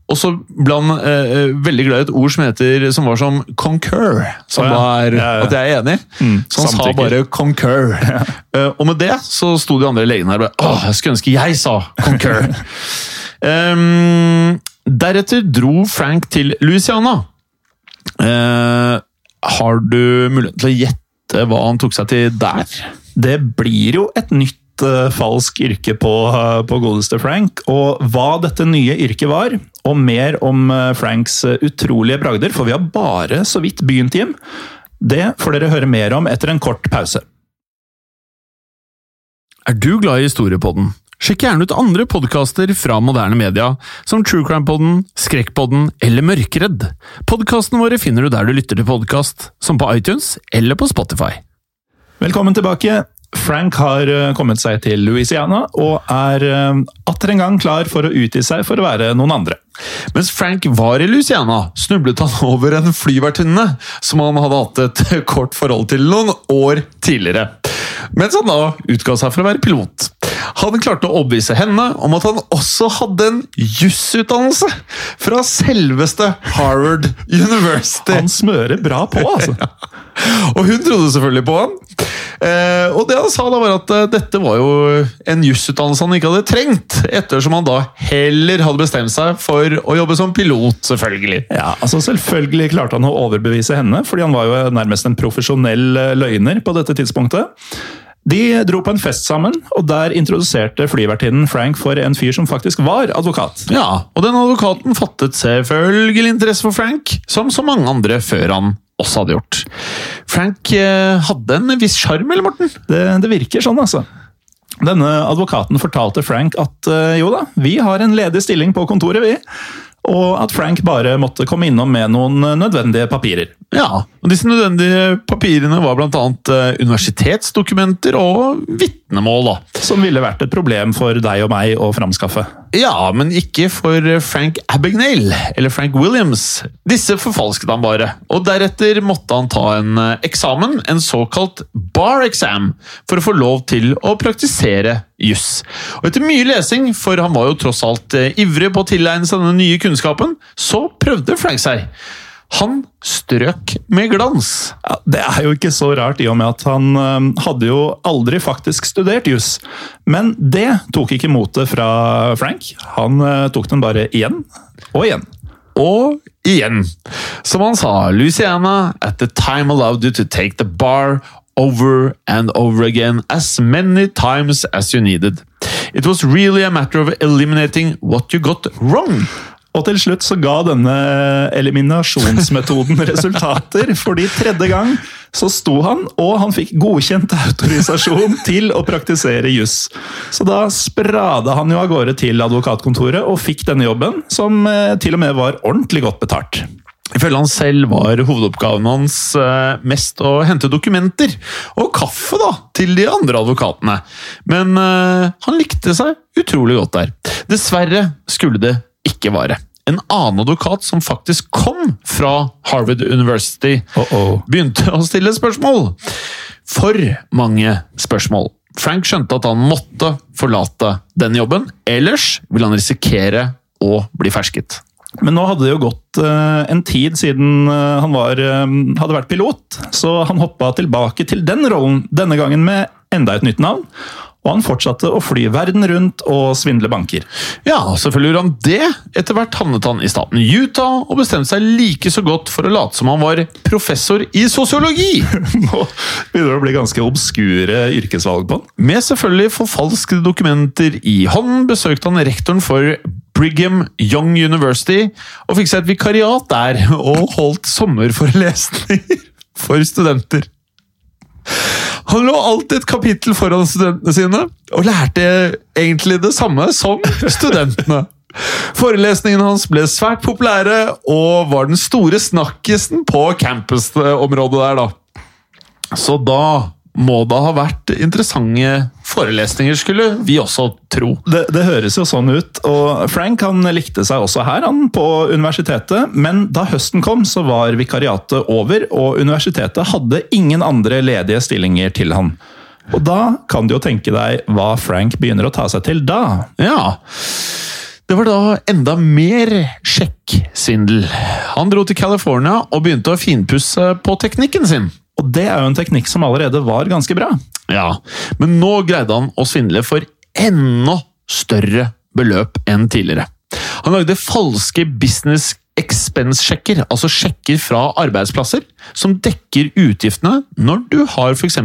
Og så ble han eh, veldig glad i et ord som heter som var som concur. Som ja. var Ja, ja. at jeg er enig. Mm, så han sa bare concur. uh, og med det så sto de andre legene her og bare Åh, jeg skulle ønske jeg sa concur. um, deretter dro Frank til Louisiana. Uh, har du mulighet til å gjette hva han tok seg til der? Det blir jo et nytt eh, falsk yrke på, uh, på godeste Frank. Og hva dette nye yrket var, og mer om uh, Franks utrolige bragder, for vi har bare så vidt begynt, Jim. Det får dere høre mer om etter en kort pause. Er du glad i historiepodden? Sjekk gjerne ut andre podkaster fra moderne media, som True Crime Podden, Skrekkpodden eller Mørkeredd. Podkastene våre finner du der du lytter til podkast, som på iTunes eller på Spotify. Velkommen tilbake. Frank har eh, kommet seg til Louisiana og er eh, atter en gang klar for å utgi seg for å være noen andre. Mens Frank var i Louisiana, snublet han over en flyvertinne som han hadde hatt et kort forhold til noen år tidligere. Mens han da utga seg for å være pilot. Han klarte å overbevise henne om at han også hadde en jusutdannelse fra selveste Harvard University. Han smører bra på, altså. Og hun trodde selvfølgelig på han. Eh, og det han sa da var at eh, dette var jo en jusutdannelse han ikke hadde trengt, ettersom han da heller hadde bestemt seg for å jobbe som pilot, selvfølgelig. Ja, altså Selvfølgelig klarte han å overbevise henne, fordi han var jo nærmest en profesjonell eh, løgner på dette tidspunktet. De dro på en fest sammen, og der introduserte flyvertinnen Frank for en fyr som faktisk var advokat. Ja, og den advokaten fattet selvfølgelig interesse for Frank, som så mange andre før han også hadde gjort. Frank eh, hadde en viss sjarm, eller Morten? Det, det virker sånn, altså. Denne advokaten fortalte Frank at eh, jo da, vi har en ledig stilling på kontoret, vi. Og at Frank bare måtte komme innom med noen nødvendige papirer. Ja, og disse nødvendige papirene var bl.a. universitetsdokumenter og vitnemål. da. Som ville vært et problem for deg og meg å framskaffe. Ja, men ikke for Frank Abagnale eller Frank Williams. Disse forfalsket han bare, og deretter måtte han ta en eh, eksamen, en såkalt bar exam, for å få lov til å praktisere juss. Og etter mye lesing, for han var jo tross alt eh, ivrig på å tilegne seg denne nye kunnskapen, så prøvde Frank seg. Han strøk med glans. Ja, det er jo ikke så rart, i og med at han øh, hadde jo aldri faktisk studert juss. Men det tok ikke motet fra Frank. Han øh, tok den bare igjen og igjen. Og igjen. Som han sa, Louisiana at the time allowed you to take the bar over and over again as many times as you needed. It was really a matter of eliminating what you got wrong. Og til slutt så ga denne eliminasjonsmetoden resultater, fordi tredje gang så sto han, og han fikk godkjent autorisasjon til å praktisere juss. Så da sprada han jo av gårde til advokatkontoret og fikk denne jobben, som eh, til og med var ordentlig godt betalt. Ifølge han selv var hovedoppgaven hans eh, mest å hente dokumenter og kaffe da, til de andre advokatene. Men uh, han likte seg utrolig godt der. Dessverre skulle det ikke vare. En annen advokat som faktisk kom fra Harvard University, uh -oh. begynte å stille spørsmål. For mange spørsmål. Frank skjønte at han måtte forlate den jobben, ellers ville han risikere å bli fersket. Men nå hadde det jo gått uh, en tid siden uh, han var, uh, hadde vært pilot, så han hoppa tilbake til den rollen, denne gangen med enda et nytt navn og han fortsatte å fly verden rundt og svindle banker. Ja, selvfølgelig gjorde han det. Etter hvert havnet han i staten Utah og bestemte seg like så godt for å late som han var professor i sosiologi! Nå begynner det å bli ganske obskure yrkesvalg på han. Med selvfølgelig forfalskede dokumenter i hånden besøkte han rektoren for Brigham Young University og fikk seg et vikariat der og holdt sommerforelesninger for studenter. Han lå alltid et kapittel foran studentene sine, og lærte egentlig det samme som studentene. Forelesningene hans ble svært populære, og var den store snakkisen på campusområdet der, da. Så da må det ha vært interessante forelesninger, skulle vi også tro. Det, det, høres jo sånn ut. og Frank han likte seg også her han på universitetet, men da høsten kom, så var vikariatet over, og universitetet hadde ingen andre ledige stillinger til han. Og da kan du jo tenke deg hva Frank begynner å ta seg til da. Ja, det var da enda mer sjekksvindel. Han dro til California og begynte å finpusse på teknikken sin. Og det er jo en teknikk som allerede var ganske bra. Ja, men nå greide han å svindle for enda større beløp enn tidligere. Han lagde falske business expense-sjekker, altså sjekker fra arbeidsplasser, som dekker utgiftene når du har f.eks.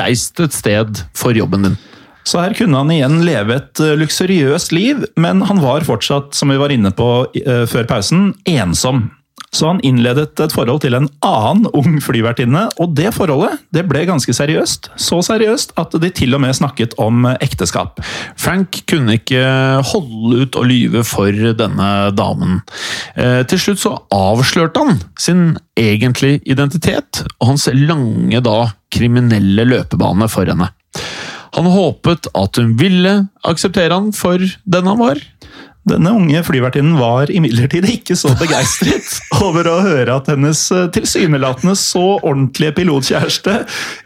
reist et sted for jobben din. Så her kunne han igjen leve et eh, luksuriøst liv, men han var fortsatt, som vi var inne på eh, før pausen, ensom. Så han innledet et forhold til en annen ung flyvertinne, og det forholdet det ble ganske seriøst. Så seriøst at de til og med snakket om ekteskap. Frank kunne ikke holde ut å lyve for denne damen. Eh, til slutt så avslørte han sin egentlige identitet og hans lange da kriminelle løpebane for henne. Han håpet at hun ville akseptere han for den han var. Denne unge flyvertinnen var imidlertid ikke så begeistret over å høre at hennes eh, tilsynelatende så ordentlige pilotkjæreste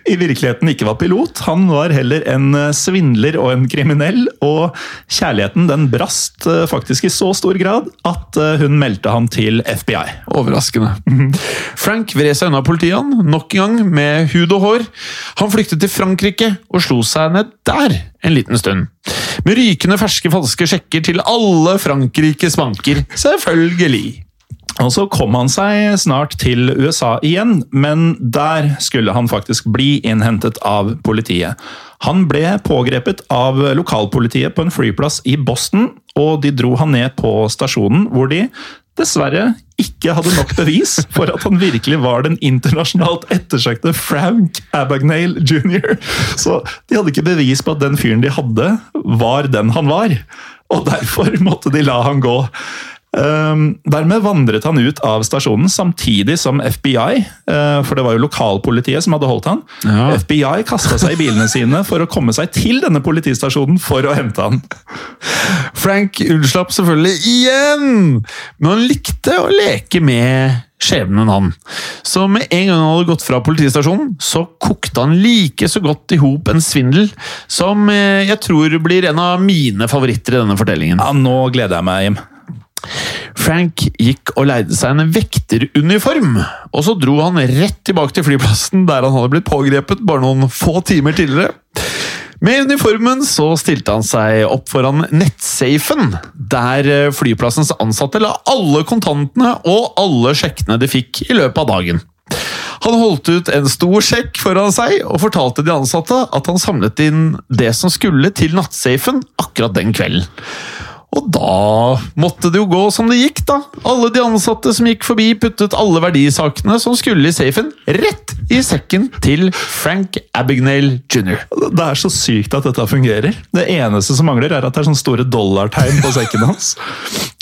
i virkeligheten ikke var pilot. Han var heller en eh, svindler og en kriminell, og kjærligheten den brast eh, faktisk i så stor grad at hun meldte ham til FBI. Overraskende. Frank vred seg unna politiet, nok en gang med hud og hår. Han flyktet til Frankrike og slo seg ned der en liten stund. Med rykende ferske falske sjekker til alle Frankrikes banker. Selvfølgelig! Og Så kom han seg snart til USA igjen, men der skulle han faktisk bli innhentet av politiet. Han ble pågrepet av lokalpolitiet på en flyplass i Boston, og de dro han ned på stasjonen, hvor de dessverre ikke hadde nok bevis for at han virkelig var den internasjonalt ettersøkte Frank Abagnale jr. Så de hadde ikke bevis på at den fyren de hadde, var den han var. Og derfor måtte de la han gå. Um, dermed vandret han ut av stasjonen samtidig som FBI, uh, for det var jo lokalpolitiet som hadde holdt han. Ja. FBI kasta seg i bilene sine for å komme seg til denne politistasjonen for å hente han. Frank unnslapp selvfølgelig igjen, men han likte å leke med skjebnen, han. Så med en gang han hadde gått fra politistasjonen, så kokte han like så godt i hop en svindel som eh, jeg tror blir en av mine favoritter i denne fortellingen. Ja, Nå gleder jeg meg, Jim. Frank gikk og leide seg en vekteruniform, og så dro han rett tilbake til flyplassen der han hadde blitt pågrepet bare noen få timer tidligere. Med uniformen så stilte han seg opp foran nettsafen, der eh, flyplassens ansatte la alle kontantene og alle sjekkene de fikk i løpet av dagen. Han holdt ut en stor sjekk foran seg og fortalte de ansatte at han samlet inn det som skulle til nattsafen akkurat den kvelden. Og da måtte det jo gå som det gikk, da. Alle de ansatte som gikk forbi, puttet alle verdisakene som skulle i safen, rett i sekken til Frank Abagnale jr. Det er så sykt at dette fungerer. Det eneste som mangler, er at det er sånne store dollartegn på sekken hans.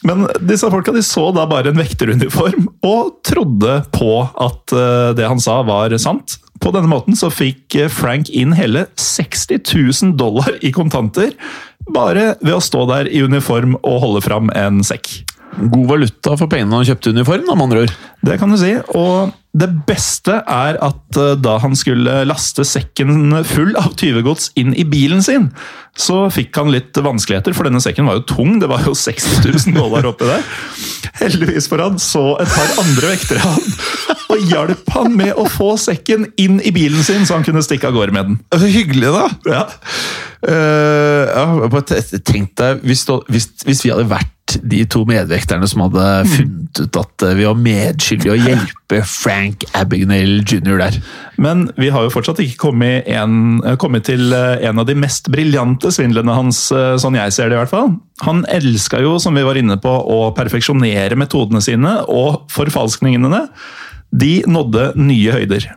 Men disse folka de så da bare en vekteruniform, og trodde på at eh, det han sa, var sant. På denne måten så fikk eh, Frank inn hele 60 000 dollar i kontanter, bare ved å stå der i uniform og holde fram en sekk. God valuta for pengene han kjøpte uniform, da, med andre ord. Det kan du si. Og det beste er at eh, da han skulle laste sekken full av tyvegods inn i bilen sin, så fikk han litt vanskeligheter, for denne sekken var jo tung. Det var jo 60 000 dollar oppi der. Heldigvis for han så et par andre vektere han og hjalp han med å få sekken inn i bilen sin, så han kunne stikke av gårde med den. Så hyggelig, da! Ja. Uh, jeg Tenk deg hvis, hvis, hvis vi hadde vært de to medvekterne som hadde funnet ut at eh, vi var medskyldige i å hjelpe Frank Abagnale jr. der. Men vi har jo fortsatt ikke kommet, en, kommet til eh, en av de mest briljante svindlene hans, eh, sånn jeg ser det i hvert fall. Han elska jo, som vi var inne på, å perfeksjonere metodene sine, og forfalskningene de nådde nye høyder.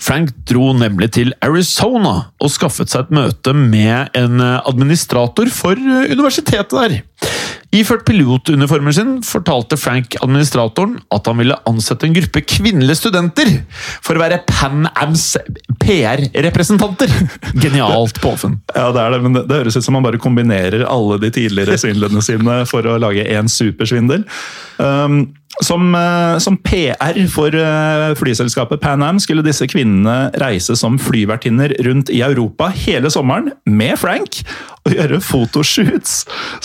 Frank dro nemlig til Arizona og skaffet seg et møte med en eh, administrator for eh, universitetet der. Iført pilotuniformen sin fortalte Frank administratoren at han ville ansette en gruppe kvinnelige studenter for å være Pan Ams PR-representanter. Genialt påfunn. Ja, det er det, men det, det høres ut som han bare kombinerer alle de tidligere svindlene sine for å lage én supersvindel. Um, som, eh, som PR for eh, flyselskapet Pan Am skulle disse kvinnene reise som flyvertinner rundt i Europa hele sommeren med Frank og gjøre fotoshoots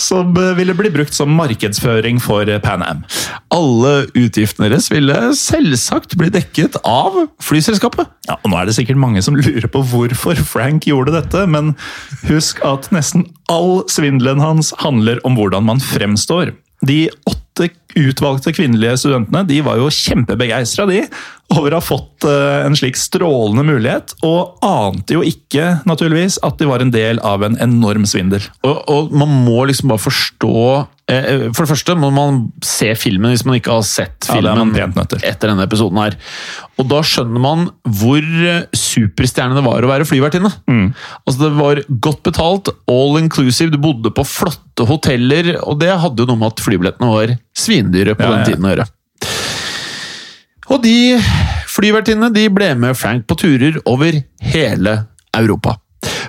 som eh, ville bli brukt som markedsføring for Pan Am. Alle utgiftene deres ville selvsagt bli dekket av flyselskapet. Ja, og Nå er det sikkert mange som lurer på hvorfor Frank gjorde dette, men husk at nesten all svindelen hans handler om hvordan man fremstår. De åtte utvalgte kvinnelige studentene de var jo kjempebegeistra de, over å ha fått eh, en slik strålende mulighet, og ante jo ikke naturligvis, at de var en del av en enorm svindel. Og, og man må liksom bare forstå eh, For det første må man se filmen hvis man ikke har sett filmen ja, etter denne episoden her. Og da skjønner man hvor superstjernene superstjerne det var å være flyvertinne. Mm. Altså Det var godt betalt, all inclusive, du bodde på flotte hoteller, og det hadde jo noe med at flybillettene var svindyre på Ja, den tiden å gjøre. Og de flyvertinnene de ble med Frank på turer over hele Europa.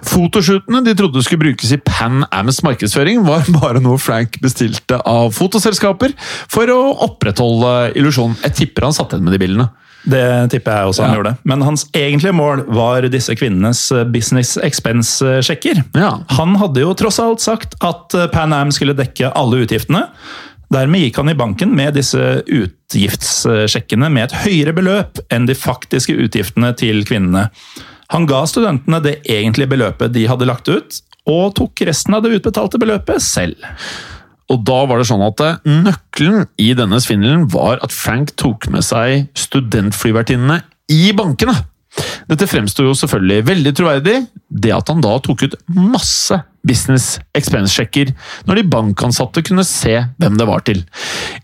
Fotoshootene de trodde skulle brukes i Pan Ams markedsføring, var bare noe Frank bestilte av fotoselskaper for å opprettholde illusjonen. Jeg tipper han satt igjen med de bildene. Det tipper jeg også han Ja. gjorde. Men hans egentlige mål var disse kvinnenes eh, business expense-sjekker. Ja. Han hadde jo tross alt sagt at eh, Pan Am skulle dekke alle utgiftene. Dermed gikk han i banken med disse utgiftssjekkene med et høyere beløp enn de faktiske utgiftene til kvinnene. Han ga studentene det egentlige beløpet de hadde lagt ut, og tok resten av det utbetalte beløpet selv. Og da var det sånn at eh, nøkkelen i denne svindelen var at Frank tok med seg studentflyvertinnene i bankene. Dette fremsto jo selvfølgelig veldig troverdig, det at han da tok ut masse business expense-sjekker når de bankansatte kunne se hvem det var til.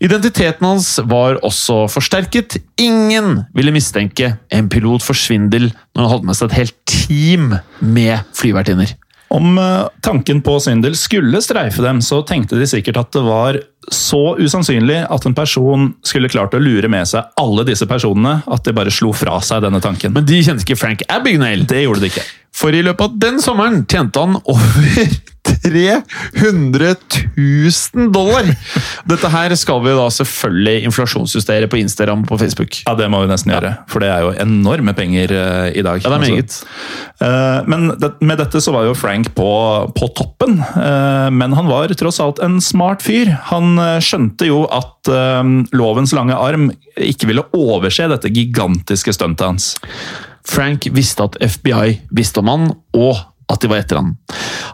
Identiteten hans var også forsterket. Ingen ville mistenke en pilot for svindel når han hadde med seg et helt team med flyvertinner. Om eh, tanken på svindel skulle streife dem, så tenkte de sikkert at det var så usannsynlig at en person skulle klart å lure med seg alle disse personene, at de bare slo fra seg denne tanken. Men de kjente ikke Frank Abagnale. Det gjorde de ikke. For i løpet av den sommeren tjente han over 300 000 dollar! Dette her skal vi da selvfølgelig inflasjonsjustere på Instagram og på Facebook. Ja, det må vi nesten gjøre, for det er jo enorme penger uh, i dag. Ja, det er meget. Uh, men det, med dette så var jo Frank på, på toppen, uh, men han var tross alt en smart fyr. Han skjønte jo at lovens lange arm ikke ville overse dette gigantiske stuntet hans. Frank visste at FBI visste om han, og at de var etter han.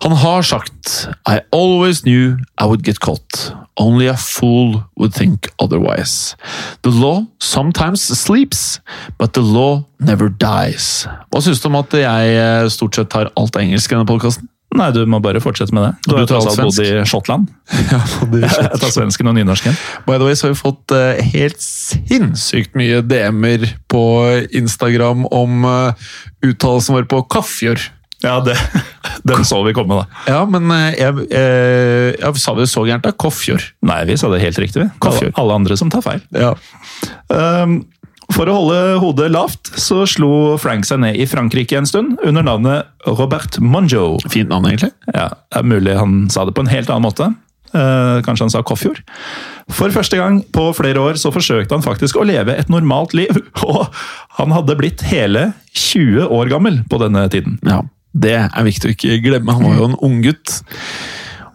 Han har sagt I always knew I would get caught. Only a fool would think otherwise. The law sometimes sleeps, but the law never dies. Hva syns du om at jeg eh, stort sett tar alt engelsk i denne podkasten? Nei, du må bare fortsette med det. Du, Du tar tross alt svensk. bodd i Skottland. Ja, Jeg tar svensken og nynorsken. By the way, så har vi fått eh, helt sinnssykt mye DM-er på Instagram om uh, uttalelsen vår på Kaffjør. Ja, det, den så vi komme, da. Ja, men eh, jeg, eh, jeg sa det så gærent, da? Koffjord. Nei, vi sa det helt riktig. vi. Alle, alle andre som tar feil. Ja. Um, for å holde hodet lavt, så slo Frank seg ned i Frankrike en stund, under navnet Robert Monjo. Fint navn, egentlig. Ja, det er mulig han sa det på en helt annen måte. Eh, kanskje han sa Koffjord. For første gang på flere år så forsøkte han faktisk å leve et normalt liv, og han hadde blitt hele 20 år gammel på denne tiden. Ja, Det er viktig å ikke glemme. Han var jo en unggutt.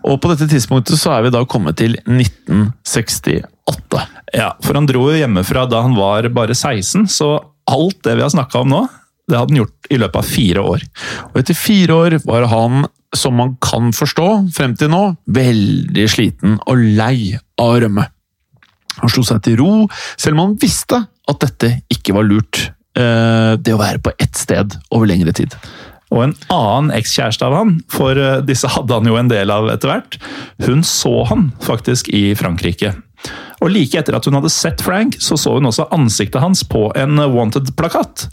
Og på dette tidspunktet så er vi da kommet til 1968. Ja, for han dro jo hjemmefra da han var bare 16, så alt det vi har snakka om nå, det hadde han gjort i løpet av fire år. Og etter fire år var han, som man kan forstå frem til nå, veldig sliten og lei av å rømme. Han slo seg til ro, selv om han visste at dette ikke var lurt. eh, Det å være på ett sted over lengre tid. Og en annen ekskjæreste av han, for eh, disse hadde han jo en del av etter hvert, hun så han faktisk i Frankrike. Og like etter at hun hadde sett Frank, så så hun også ansiktet hans på en Wanted-plakat.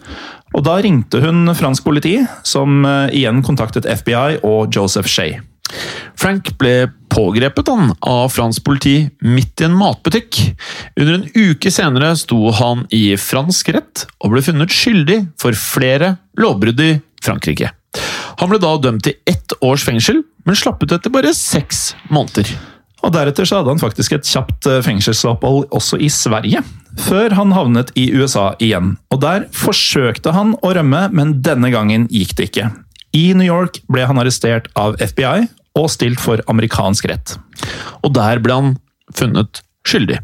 Og da ringte hun fransk politi, som eh, igjen kontaktet FBI og Joseph Shea. Frank ble pågrepet han, av fransk politi midt i en matbutikk. Under en uke senere sto han i fransk rett og ble funnet skyldig for flere lovbrudd i Frankrike. Han ble da dømt til ett års fengsel, men slapp ut etter bare seks måneder. Og Deretter så hadde han faktisk et kjapt eh, fengselsopphold også i Sverige, før han havnet i USA igjen. Og Der forsøkte han å rømme, men denne gangen gikk det ikke. I New York ble han arrestert av FBI og stilt for amerikansk rett. Og der ble han funnet skyldig.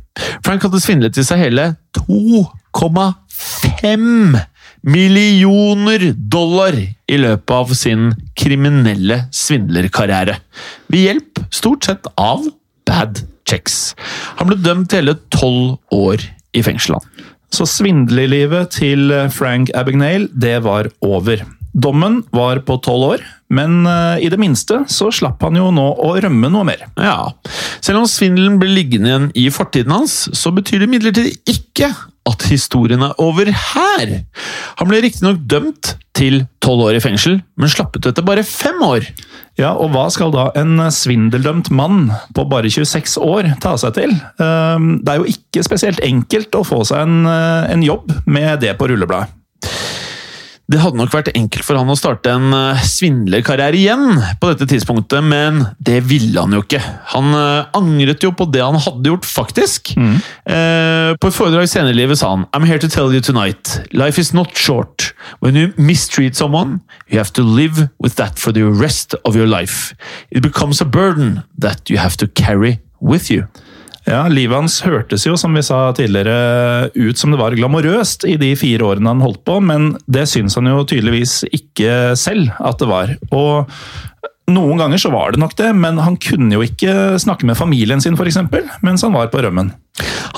Frank hadde svindlet i seg hele 2,5 millioner dollar i løpet av sin kriminelle svindlerkarriere. Ved hjelp stort sett av bad checks. Han ble dømt til hele tolv år i fengsel. Så svindlerlivet til Frank Abagnale, det var over. Dommen var på tolv år, men eh, i det minste så slapp han jo nå å rømme noe mer. Ja, Selv om svindelen ble liggende igjen i fortiden hans, så betyr det imidlertid ikke at historien er over her. Han ble riktignok dømt til tolv år i fengsel, men slapp ut etter bare fem år. Ja, og hva skal da en svindeldømt mann på bare 26 år ta seg til? Ehm, Det er jo ikke spesielt enkelt å få seg en, eh, en jobb med det på rullebladet. Det hadde nok vært enkelt for han å starte en eh, svindlerkarriere igjen på dette tidspunktet, men det ville han jo ikke. Han eh, angret jo på det han hadde gjort, faktisk. Eh, på et foredrag senere i livet sa han I'm here to tell you tonight. Life is not short. When you mistreat someone, you have to live with that for the rest of your life. It becomes a burden that you have to carry with you. Ja, Livet hans hørtes jo, som vi sa tidligere, ut som det var glamorøst i de fire årene han holdt på, men det syns han jo tydeligvis ikke selv at det var. Og Noen ganger så var det nok det, men han kunne jo ikke snakke med familien sin eksempel, mens han var på rømmen.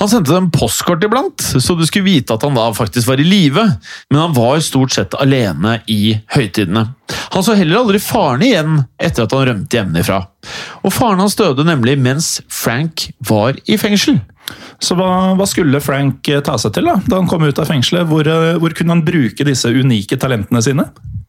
Han sendte dem postkort iblant, så du skulle vite at han da faktisk var i live, men han var stort sett alene i høytidene. Han så heller aldri faren igjen etter at han rømte hjemmefra. Og faren hans døde nemlig mens Frank var i fengsel. Så hva, hva skulle Frank eh, ta seg til da, da han kom ut av fengselet? Hvor, eh, hvor kunne han bruke disse unike talentene sine?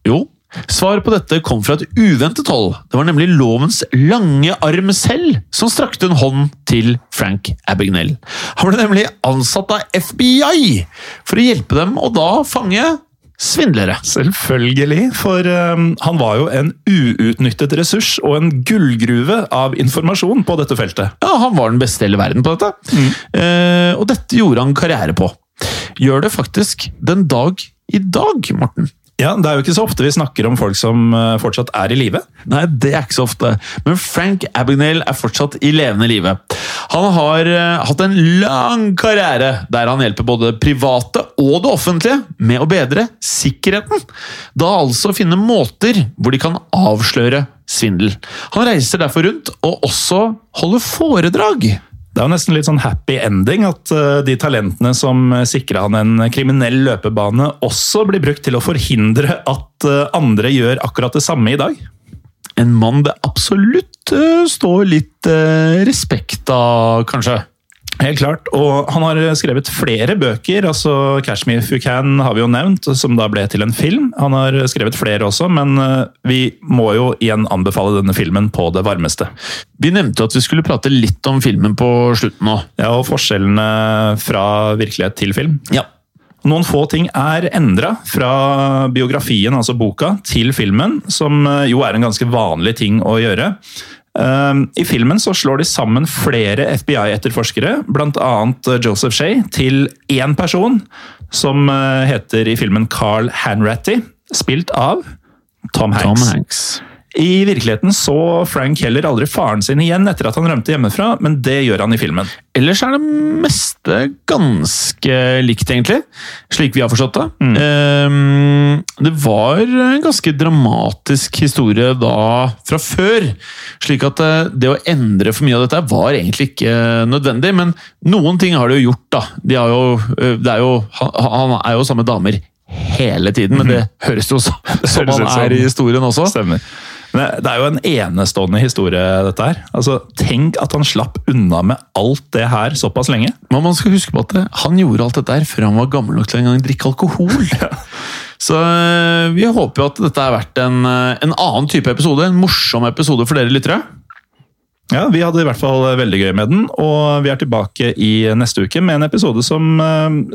Jo, Svaret på dette kom fra et uventet hold. Det var nemlig lovens lange arm selv som strakte en hånd til Frank Abagnale. Han ble nemlig ansatt av FBI for å hjelpe dem å da fange svindlere. Selvfølgelig, for um, han var jo en uutnyttet ressurs og en gullgruve av informasjon på dette feltet. Ja, Han var den beste i hele verden på dette, mm. uh, og dette gjorde han karriere på. Gjør det faktisk den dag i dag, Morten. Ja, Det er jo ikke så ofte vi snakker om folk som eh, fortsatt er i live. Nei, det er ikke så ofte. Men Frank Abagnale er fortsatt i levende live. Han har uh, hatt en lang karriere der han hjelper både det private og det offentlige med å bedre sikkerheten. Da altså finne måter hvor de kan avsløre svindel. Han reiser derfor rundt og også holder foredrag. Det er jo nesten litt sånn happy ending at eh, de talentene som sikra han en kriminell løpebane, også blir brukt til å forhindre at eh, andre gjør akkurat det samme i dag. En mann det absolutt eh, står litt respekt av, kanskje? Helt klart, og han har skrevet flere bøker. altså 'Cashmere If You Can' har vi jo nevnt, som da ble til en film. Han har skrevet flere også, men eh, vi må jo igjen anbefale denne filmen på det varmeste. Vi nevnte at vi skulle prate litt om filmen på slutten nå. Ja, og forskjellene fra virkelighet til film. Ja. Noen få ting er endra fra biografien, altså boka, til filmen, som eh, jo er en ganske vanlig ting å gjøre. Ehm, I filmen så slår de sammen flere FBI-etterforskere, bl.a. Joseph Shea, til én person, som eh, heter i filmen Carl Hanratty, spilt av Tom Hanks. Tom Hanks. I virkeligheten så Frank heller aldri faren sin igjen etter at han rømte hjemmefra, men det gjør han i filmen. Ellers er det meste ganske likt, egentlig. Slik vi har forstått det. Mm. Ehm, det var en ganske dramatisk historie da fra før. Slik at eh, det å endre for mye av dette var egentlig ikke nødvendig. Men noen ting har de jo gjort, da. De jo, eh, er jo, han er jo samme damer hele tiden, men det mhm. høres jo som, som han er i historien også. Stemmer. Men det er jo en enestående historie, dette her. Altså, Tenk at han slapp unna med alt det her såpass lenge. Men man skal huske på at han gjorde alt dette her før han var gammel nok til en gang drikke alkohol. Ja. Så eh, vi håper jo at dette har vært en, eh, en annen type episode. En morsom episode for dere lyttere. Ja, Vi hadde i hvert fall veldig gøy med den, og vi er tilbake i neste uke med en episode som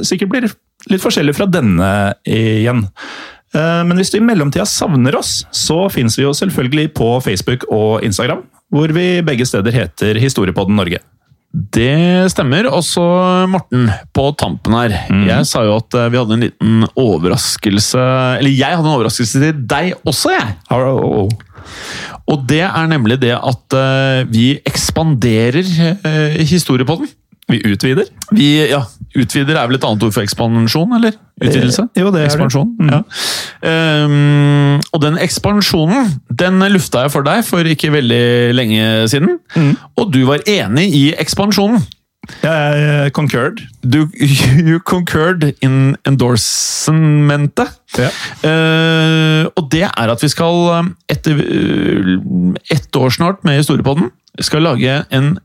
sikkert blir litt forskjellig fra denne igjen. Eh, men hvis du i mellomtida savner oss, så finnes vi jo selvfølgelig på Facebook og Instagram, hvor vi begge steder heter Historiepodden Norge. Det stemmer. Og så, Morten, på tampen her. Mm. Jeg sa jo at eh, vi hadde en liten overraskelse Eller jeg hadde en overraskelse til deg også, jeg! Oh. Og det er nemlig det at uh, vi ekspanderer historiepodden. Vi utvider? Vi, ja, Utvider er vel et annet ord for ekspansjon, eller? Utvidelse? Eh, jo, det er Ekspansjon. Det. Mm. Ja. Um, og den ekspansjonen den lufta jeg for deg for ikke veldig lenge siden. Mm. Og du var enig i ekspansjonen. Jeg concurred. Du, you concurred in endorsementet. Ja. Uh, og det er at vi skal, etter uh, ett år snart med Historiepodden, skal lage en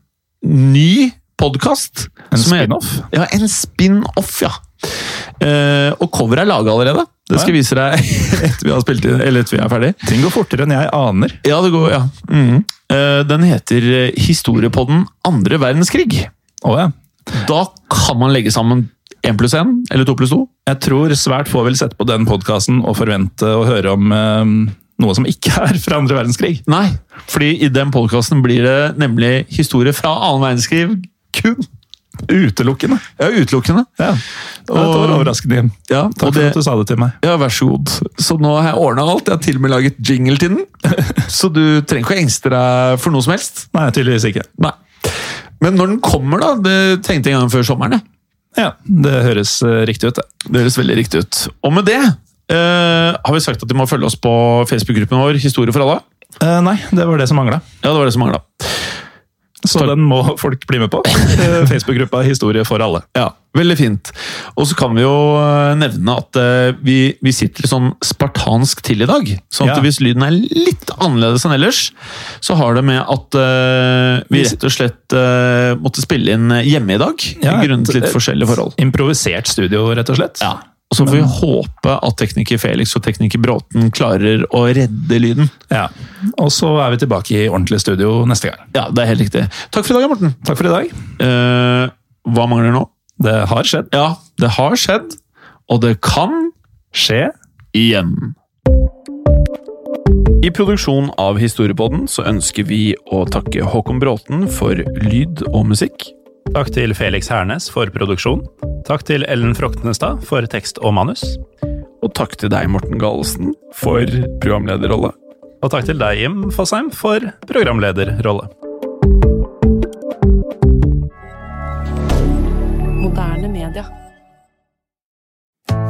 ny podkast. En spin-off? Ja, en spin-off, ja. Uh, og coveret er laga allerede. Det skal jeg vise deg etter vi har spilt inn, eller etter vi er ferdig. Ting går fortere enn jeg aner. Ja, det går, ja. Mm. Uh, den heter Historiepodden andre verdenskrig. Oh, ja. Da kan man legge sammen én pluss én, eller to pluss to. Jeg tror svært få vil sette på den podkasten og forvente å høre om uh, noe som ikke er fra andre verdenskrig. Nei, fordi i den podkasten blir det nemlig historie fra annen verdenskrig kun. Utelukkende. Ja, utelukkende. Ja. Og, det var overraskende. Ja, Takk det, for at du sa det til meg. Ja, Vær så god. Så nå har jeg ordna alt. Jeg har til og med laget jingle til den. så du trenger ikke å engste deg for noe som helst. Nei, tydeligvis ikke. Nei. Men når den kommer, da? Det tenkte jeg en gang før sommeren. Jeg. Ja, det høres uh, riktig ut. Det. det høres veldig riktig ut. Og med det eh, har vi sagt at de må følge oss på Facebook-gruppen vår Historie for alle. Eh, nei, det var det som mangla. Ja, det var det som mangla. Så Takk. den må folk bli med på. Facebook-gruppa Historie for alle. Ja, veldig fint. Og så kan vi jo eh, nevne at eh, vi, vi sitter litt sånn spartansk til i dag. Sånn at Ja. hvis lyden er litt annerledes enn ellers, så har det med at uh, vi rett og slett uh, måtte spille inn hjemme i dag. Ja, grunnet litt forskjellige forhold. Improvisert studio, rett og slett. Ja. Og så får vi håpe at tekniker Felix og tekniker Bråten klarer å redde lyden. Ja. Og så er vi tilbake i ordentlig studio neste gang. Ja, det er helt riktig. Takk for i dag, Morten. Takk for i dag. Eh, hva mangler nå? Det har skjedd. Ja, det har skjedd, og det kan Skje. igjen. I produksjonen av Historiepodden så ønsker vi å takke Håkon Bråten for lyd og musikk. Takk til Felix Hernes for produksjon. Takk til Ellen Froktenestad for tekst og manus. Og takk til deg, Morten Galesen, for programlederrolle. Og takk til deg, Jim Fosheim, for programlederrolle.